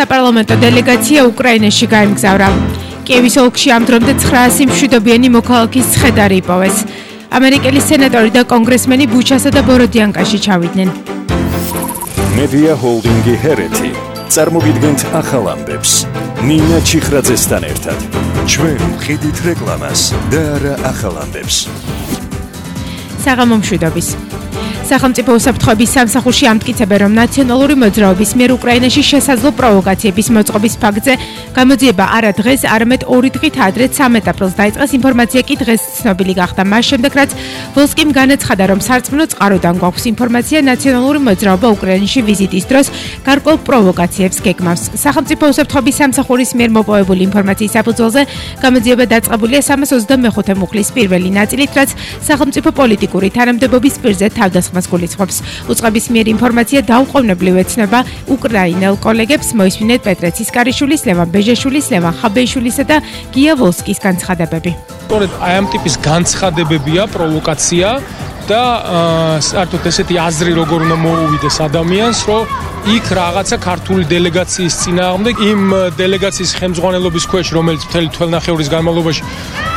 საპარლამენტო დელეგაცია უკრაინაში გაემგზავრა. კიევის ოლქში ამ დრომდე 900 მშვიდობიანი მოქალაქის ცხედარი იპოვეს. ამერიკელი სენატორი და კონგრესმენი ბუჩასა და ბოროდიანკაში ჩავიდნენ. მედია ჰოლდინგი ჰერეთი წარმოგიდგენთ ახალ ამბებს. ნინა ჩიხრაძესთან ერთად. ჩვენ ხედით რეკლამას და არა ახალ ამბებს. საღამომშვიდობის. სახელმწიფო უსაფრთხოების სამსახურში ამტკიცებენ, რომ ნაციონალური მოძრაობის მიერ უკრაინაში შესაძლო პროვოკაციების მოწყობის ფაქტზე გამოძიება არა დღეს, არამედ ორი დღით ადრე 13 აპრილს დაიწყეს ინფორმაცია კი დღეს ცნობილი გახდა. მას შემდეგ რაც ვოლსკიმ განაცხადა, რომ სარწმუნო წყაროდან გვაქვს ინფორმაცია ნაციონალური მოძრაობა უკრაინაში ვიზიტის დროს გარკვეულ პროვოკაციებს გეგმავს. სახელმწიფო უსაფრთხოების სამსახურის მიერ მოპოვებული ინფორმაციის საფუძველზე გამოძიება დაწყებულია 325 მუხლის პირველი ნაწილით, რაც სახელმწიფო პოლიტიკური თანამდებობის პირზე თავდასხმა ამას გულისხმობს. უწყების მიერ ინფორმაცია დაუყოვნებლივ ეცნება უკრაინელ კოლეგებს მოისმინეთ პეტრე ცისკარიშვილის, ლევან ბეჟეშვილის, ლევან ხაბეიშვილისა და გია ვოლსკის განცხადებები. სწორედ აი ამ ტიპის განცხადებებია პროვოკაცია და საერთოდ ესეთი აზრი როგორ უნდა მოუვიდეს ადამიანს, რომ იქ რაღაცა ქართული დელეგაციის წინააღმდეგ იმ დელეგაციის ხელმძღვანელობის ქვეშ, რომელიც მთელი თველნახევრის განმავლობაში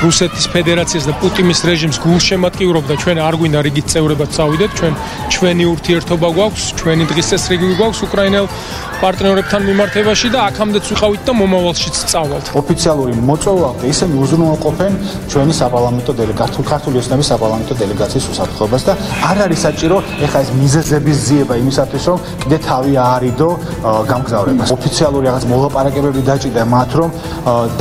რუსეთის ფედერაციას და პუტინის რეჟიმს გულშემატკივრობდა, ჩვენ არ გვინდა რიგით წევრებად წავიდეთ, ჩვენ ჩვენი ურთიერთობა გვაქვს, ჩვენი დღის წესრიგი გვაქვს უკრაინელ პარტნიორებთან მიმართებაში და აქამდეც ვიყავით და მომავალშიც წავალთ. ოფიციალური მოწვევა ისინი უზრუნველყოფენ ჩვენი საპარლამენტო დელეგაციის ქართული ოსნების საპარლამენტო დელეგაციის უსაფრთხოებას და არ არის საჭირო ეხა ეს მიზეზების ზიება იმისათვის რომ კიდე თავი არიდო გამგზავრებას. ოფიციალური რაღაც მოლაპარაკებები დაჭიდა მათ რომ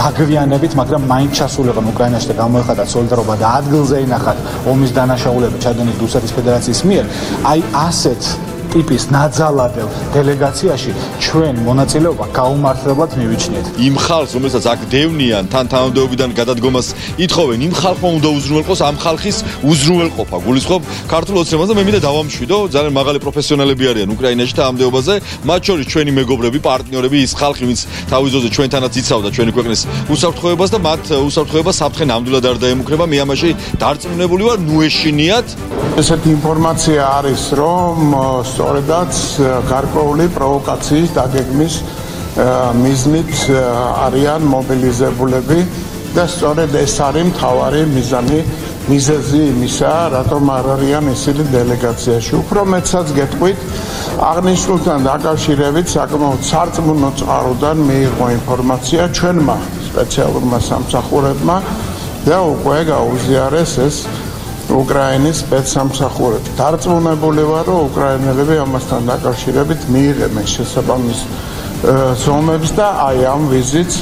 დაგვიანებით, მაგრამ მაინც ჩასულიყო უკრაინაში და გამოეხადა სოლიდარობა და ადგილზე ინახათ ომის დანაშაულები ჩადენილი რუსეთის ფედერაციის მიერ. აი ასეთ ტიპის ნაძალადელ დელეგაციაში ჩვენ მონაწილეობა გაუმართლებლად მივიჩნიეთ. იმ ხალხს, რომელსაც აქ დევნიან, თან თანამდებობიდან გადადგომას ითხოვენ, იმ ხალხმა უნდა უზრუნველყოს ამ ხალხის უზრუნველყოფა. გულისხმობ ქართულ ოცნებას და მე მინდა დავამშვიდო, ძალიან მაღალი პროფესიონალები არიან უკრაინაში თანამდებობაზე, მათ შორის ჩვენი მეგობრები, პარტნიორები, ის ხალხი, ვინც თავის ძოზე ჩვენთანაც იცავდა ჩვენი ქვეყნის უსაფრთხოებას და მათ უსაფრთხოებას საფრთხე ნამდვილად არ დაემუქრება. მე ამაში დარწმუნებული ვარ, ნუ ეშინიათ. ესეთი ინფორმაცია არის, რომ სწორედაც გარკვეული პროვოკაციის დაგეგმის მიზნით არიან მობილიზებულები და სწორედ ეს არის მთავარი მიზანი მიზეზი იმისა, რატომ არ არიან ისინი დელეგაციაში. უფრო მეცაც გეტყვით, აღნიშნულთან დაკავშირებით საკმაოდ სარწმუნო წყაროდან მიიღო ინფორმაცია ჩვენმა სპეციალურმა სამსახურებმა და უკვე გაუზიარეს ეს უკრაინის სპეცსამსახურებს. დარწმუნებული ვარ, რომ უკრაინელები ამასთან დაკავშირებით მიიღებენ შესაბამის ზომებს და აი ამ ვიზიტს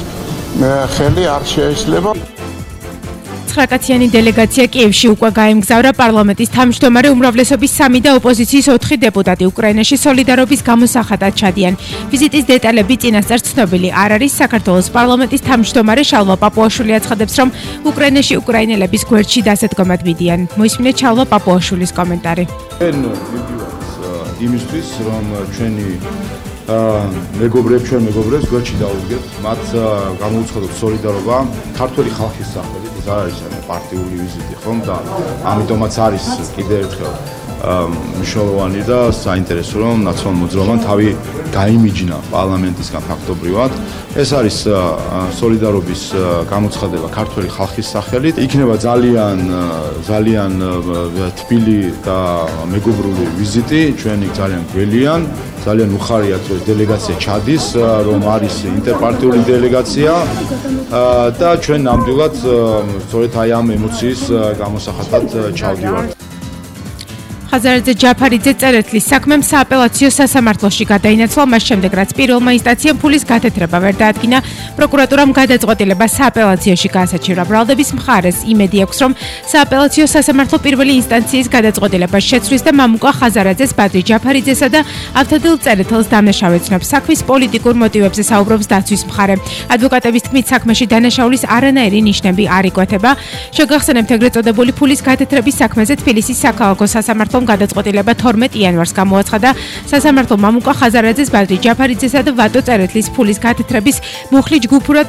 ხელი არ შეეშლება. ცხრაკაციანი დელეგაცია კიევში უკვე გაემგზავრა პარლამენტის თავმჯდომარე უმრავლესობის 3 და ოპოზიციის 4 დეპუტატი უკრაინაში სოლიდარობის გამოსახატად ჩადიან. ვიზიტის დეტალები წინასწარ ცნობილი არ არის. საქართველოს პარლამენტის თავმჯდომარე შალვა პაპუაშვილი აცხადებს, რომ უკრაინაში უკრაინელების გვერდში დასადგომად მიდიან. მოისმინეთ შალვა პაპუაშვილის კომენტარი. ჩვენ მივიდივართ იმისთვის, რომ ჩვენი მეგობრებს ჩვენ მეგობრებს გვერდში დაუდგეთ, მათ გამოუცხადოთ სოლიდარობა ქართული ხალხის სახელით. ეს არის პარტიული ვიზიტი ხომ და ამიტომაც არის კიდე ერთხელ მნიშვნელოვანი და საინტერესო რომ ნაციონალურ მოძრაობამ თავი გაიმიჯნა პარლამენტისგან ფაქტობრივად. ეს არის სოლიდარობის გამოცხადება ქართული ხალხის სახელით. იქნება ძალიან ძალიან თბილი და მეგობრული ვიზიტი. ჩვენი ძალიან გველიან. ძალიან უხარიათ რომ დელეგაცია ჩადის რომ არის ინტერპარტიული დელეგაცია. და ჩვენ ნამდვილად სწორედ აი ამ ემოციის გამოსახატად ჩავდივართ ხაზარაძე ჯაფარიძე წერეთლის საქმემ სააპელაციო სასამართლოში გადაინაცვლა მას შემდეგ რაც პირველმა ინსტანციამ ფულის გათეთრება ვერ დაადგინა პროკურატურამ გადაწყვეტილება სააპელაციოში განსაჩივრა ბრალდების მხარეს იმედი აქვს რომ სააპელაციო სასამართლო პირველი ინსტანციის გადაწყვეტილებას შეცვლის და მამუკა ხაზარაძეს ბადრი ჯაფარიძესა და ავთადილ წერეთელს დამნაშავეცნობს საქმის პოლიტიკურ მოტივებზე საუბრობს დაცვის მხარე. ადვოკატების თქმით საქმეში დანაშაულის არანაირი ნიშნები არ იკვეთება. შეგახსენებთ ეგრეთ წოდებული ფულის გათეთრების საქმეზე თბილისის საქალაქო სასამართლო სახელმწიფომ გადაწყვეტილება 12 იანვარს გამოაცხადა. სასამართლო მამუკა ხაზარაძეს ბადრი ჯაფარიძესა და ვატო წერეთლის ფულის გათეთრების მუხლი ჯგუფურად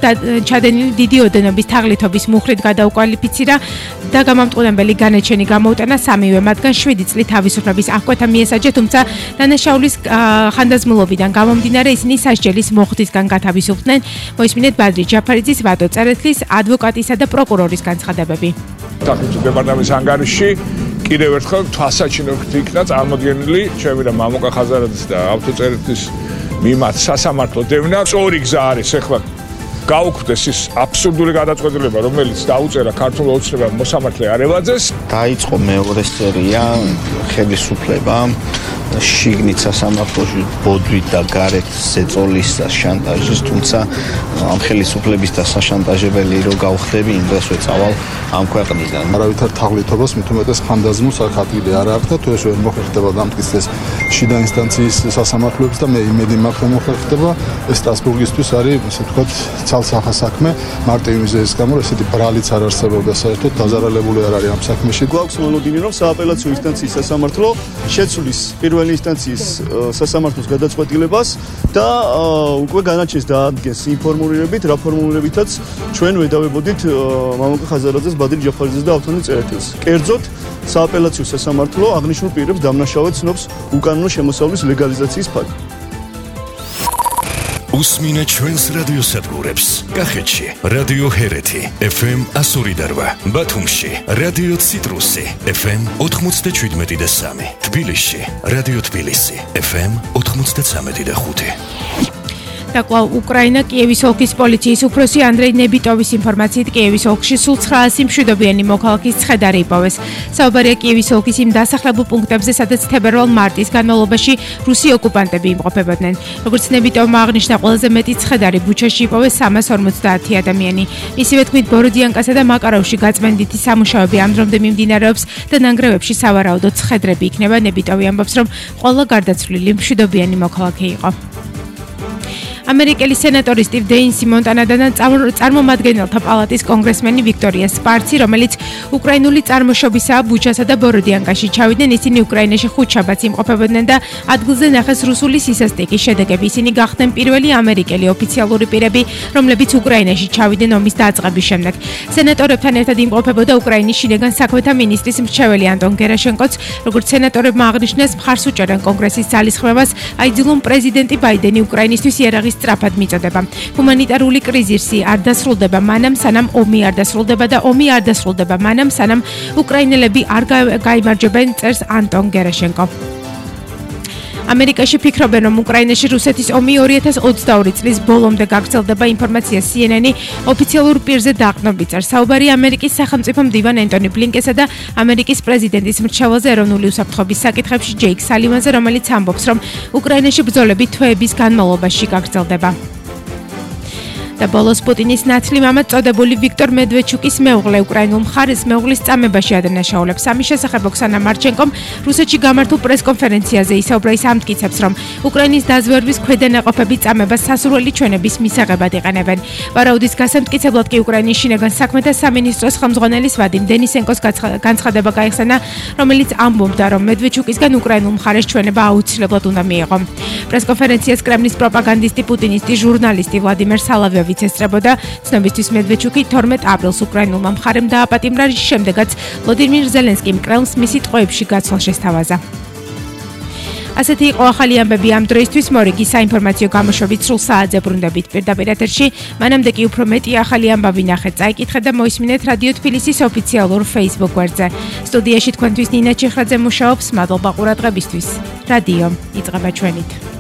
ჩადენილი დიდი ოდენობის თაღლითობის მუხლით გადაუკვალიფიცირა და გამამტყუნებელი განაჩენი გამოუტანა სამივე მათგან 7 წლით თავისუფლების აღკვეთა მიესაჯა თუმცა დანაშაულის ხანდაზმულობიდან გამომდინარე ისინი სასჯელის მოხდისგან გათავისუფლდნენ. მოისმინეთ ბადრი ჯაფარიძის ვატო წერეთლის ადვოკატისა და პროკურორის განცხადებები. სახელმწიფო დეპარტამენტის ანგარიში კიდევ ერთხელ თვალსაჩინოდ იქნა წარმოდგენილი ჩემი და მამუკა ხაზარაძის და ავტოწერეთის მიმართ სასამართლო დევნა. სწორი გზა არის ახლა გაუქმდეს ის აბსურდული გადაწყვეტილება, რომელიც დაუწერა ქართულ ოცნებამ მოსამართლე არევაძეს. დაიწყო მეორე სერია ხელისუფლებამ შიგნით სასამართლოში ბოდვით და გარეთ ზეწოლის და შანტაჟის, თუმცა ამ ხელისუფლების და საშანტაჟებელი რო გავხდები, იმ დღეს ვეწავალ ამ ქვეყნიდან. არავითარ თაღლითობას მით უმეტეს ხანდაზმულს აქ ადგილი არ აქვს და თუ ეს ვერ მოხერხდება დამტკიცდეს შიდა ინსტანციის სასამართლოებს და მე იმედი მაქვს რომ მოხერხდება, ეს სტრასბურგისთვის არის, ასე ვთქვათ, ცალსახა საქმე, მარტივი მიზეზის გამო ესეთი ბრალიც არ არსებობდა საერთოდ დაზარალებული არ არის ამ საქმეში. გვაქვს მონოდინი რომ სააპელაციო ინსტანციის სასამართლო შეცვლის პირველ პირველი ინსტანციის სასამართლოს გადაწყვეტილებას და უკვე განაჩენს დაადგენს ინფორმირებით, რა ფორმულირებითაც ჩვენ ვედავებოდით მამუკა ხაზარაძეს, ბადრი ჯაფარიძეს და ავთონი წერეთელს. კერძოდ სააპელაციო სასამართლო აღნიშნულ პირებს დამნაშავედ ცნობს უკანონო შემოსავლის ლეგალიზაციის ფაქტს. უსმინე ჩვენს რადიოსადგურებს. კახეთში რადიო ჰერეთი FM 102.8, ბათუმში რადიო ციტრუსი FM 97.3, თბილისში რადიო თბილისი FM 93.5. და კვლავ უკრაინა კიევის ოლქის პოლიციის უფროსი ანდრეი ნებიტოვის ინფორმაციით კიევის ოლქში სულ 900 მშვიდობიანი მოქალაქის ცხედარი იპოვეს. საუბარია კიევის ოლქის იმ დასახლებულ პუნქტებზე, სადაც თებერვალ-მარტის განმავლობაში რუსი ოკუპანტები იმყოფებოდნენ. როგორც ნებიტოვმა აღნიშნა, ყველაზე მეტი ცხედარი ბუჩაში იპოვეს 350 ადამიანი. ისევე თქმით, ბოროდიანკასა და მაკაროვში გაწმენდითი სამუშაოები ამ დრომდე მიმდინარეობს და ნანგრევებში სავარაუდო ცხედრები იქნება. ნებიტოვი ამბობს, რომ ყველა გარდაცვლილი მშვიდობიანი მოქალაქე იყო. ამერიკელი სენატორი სტივ დეინსი მონტანადან წარმომადგენელთა პალატის კონგრესმენი ვიქტორია სპარცი, რომელიც უკრაინული წარმოშობისაა ბუჩასა და ბოროდიანკაში ჩავიდნენ, ისინი უკრაინაში ხუთშაბათს იმყოფებოდნენ და ადგილზე ნახეს რუსული სისასტიკის შედეგები. ისინი გახდნენ პირველი ამერიკელი ოფიციალური პირები, რომლებიც უკრაინაში ჩავიდნენ ომის დაწყების შემდეგ. სენატორებთან ერთად იმყოფებოდა უკრაინის შინაგან საქმეთა მინისტრის მრჩეველი ანტონ გერაშენკოც, როგორც სენატორებმა აღნიშნეს, მხარს უჭერენ კონგრესის ძალისხმევას, აიძულონ პრეზიდენტი ბაიდენი უკრაინისთვის იერაღის სწრაფად მიწოდება. ჰუმანიტარული კრიზისი არ დასრულდება მანამ სანამ ომი არ დასრულდება და ომი არ დასრულდება მანამ სანამ უკრაინელები არ გაიმარჯვებენ წერს ანტონ გერაშენკო. ამერიკაში ფიქრობენ რომ უკრაინაში რუსეთის ომი 2022 წლის ბოლომდე გაგრძელდება ინფორმაცია CNN-ი ოფიციალურ პირზე დაყნობი წარ საუბარი ამერიკის სახელმწიფო მდივან ენტონი ბლინკესა და ამერიკის პრეზიდენტის მრჩეველზე ეროვნული უსაფრთხოების საკითხებში ჯეიქ სალივანზე რომელიც ამბობს რომ უკრაინაში ბრძოლები თვეების განმავლობაში გაგრძელდება და ბოლოს პუტინის ნაცლი მამა წოდებული ვიქტორ მედვეჩუკის მეუღლე უკრაინულ მხარეს მეუღლის წამებაში ადანაშაულებს. სამის შესახებ ოქსანა მარჩენკომ რუსეთში გამართულ პრესკონფერენციაზე ისაუბრა ის ამტკიცებს, რომ უკრაინის დაზვერვის ქვედანაყოფები წამებას სასურველი ჩვენების მისაღებად იყენებენ. ვარაუდის გასამტკიცებლად კი უკრაინის შინაგან საქმეთა სამინისტროს ხელმძღვანელის ვადიმ დენისენკოს განცხადება გაიხსნა, რომელიც ამბობდა, რომ მედვეჩუკისგან უკრაინულ მხარეს ჩვენება აუცილებლად უნდა მიიღო. პრესკონფერენციას კრემლის პროპაგანდისტი პუტინისტი ჟურნალისტი ვლადიმერ სალავიოვი ვიცესწრებოდა ცნობისთვის მედვეჩუკი 12 აპრილს უკრაინულმა მხარემ დააპატიმრა რის შემდეგაც ვლოდიმირ ზელენსკიმ კრემლს მისი ტყვეებში გაცვალ შესთავაზა. ასეთი იყო ახალი ამბები ამ დროისთვის. მორიგი საინფორმაციო გამოშვებით სულ საათზე ბრუნდებით. პირდაპირ ეთერში მანამდე კი უფრო მეტი ახალი ამბები ნახეთ წაიკითხეთ და მოისმინეთ რადიო თბილისის ოფიციალურ facebook გვერდზე. სტუდიაში თქვენთვის ნინა ჩიხრაძე მუშაობს. მადლობა ყურადღებისთვის. რადიო იწყება ჩვენით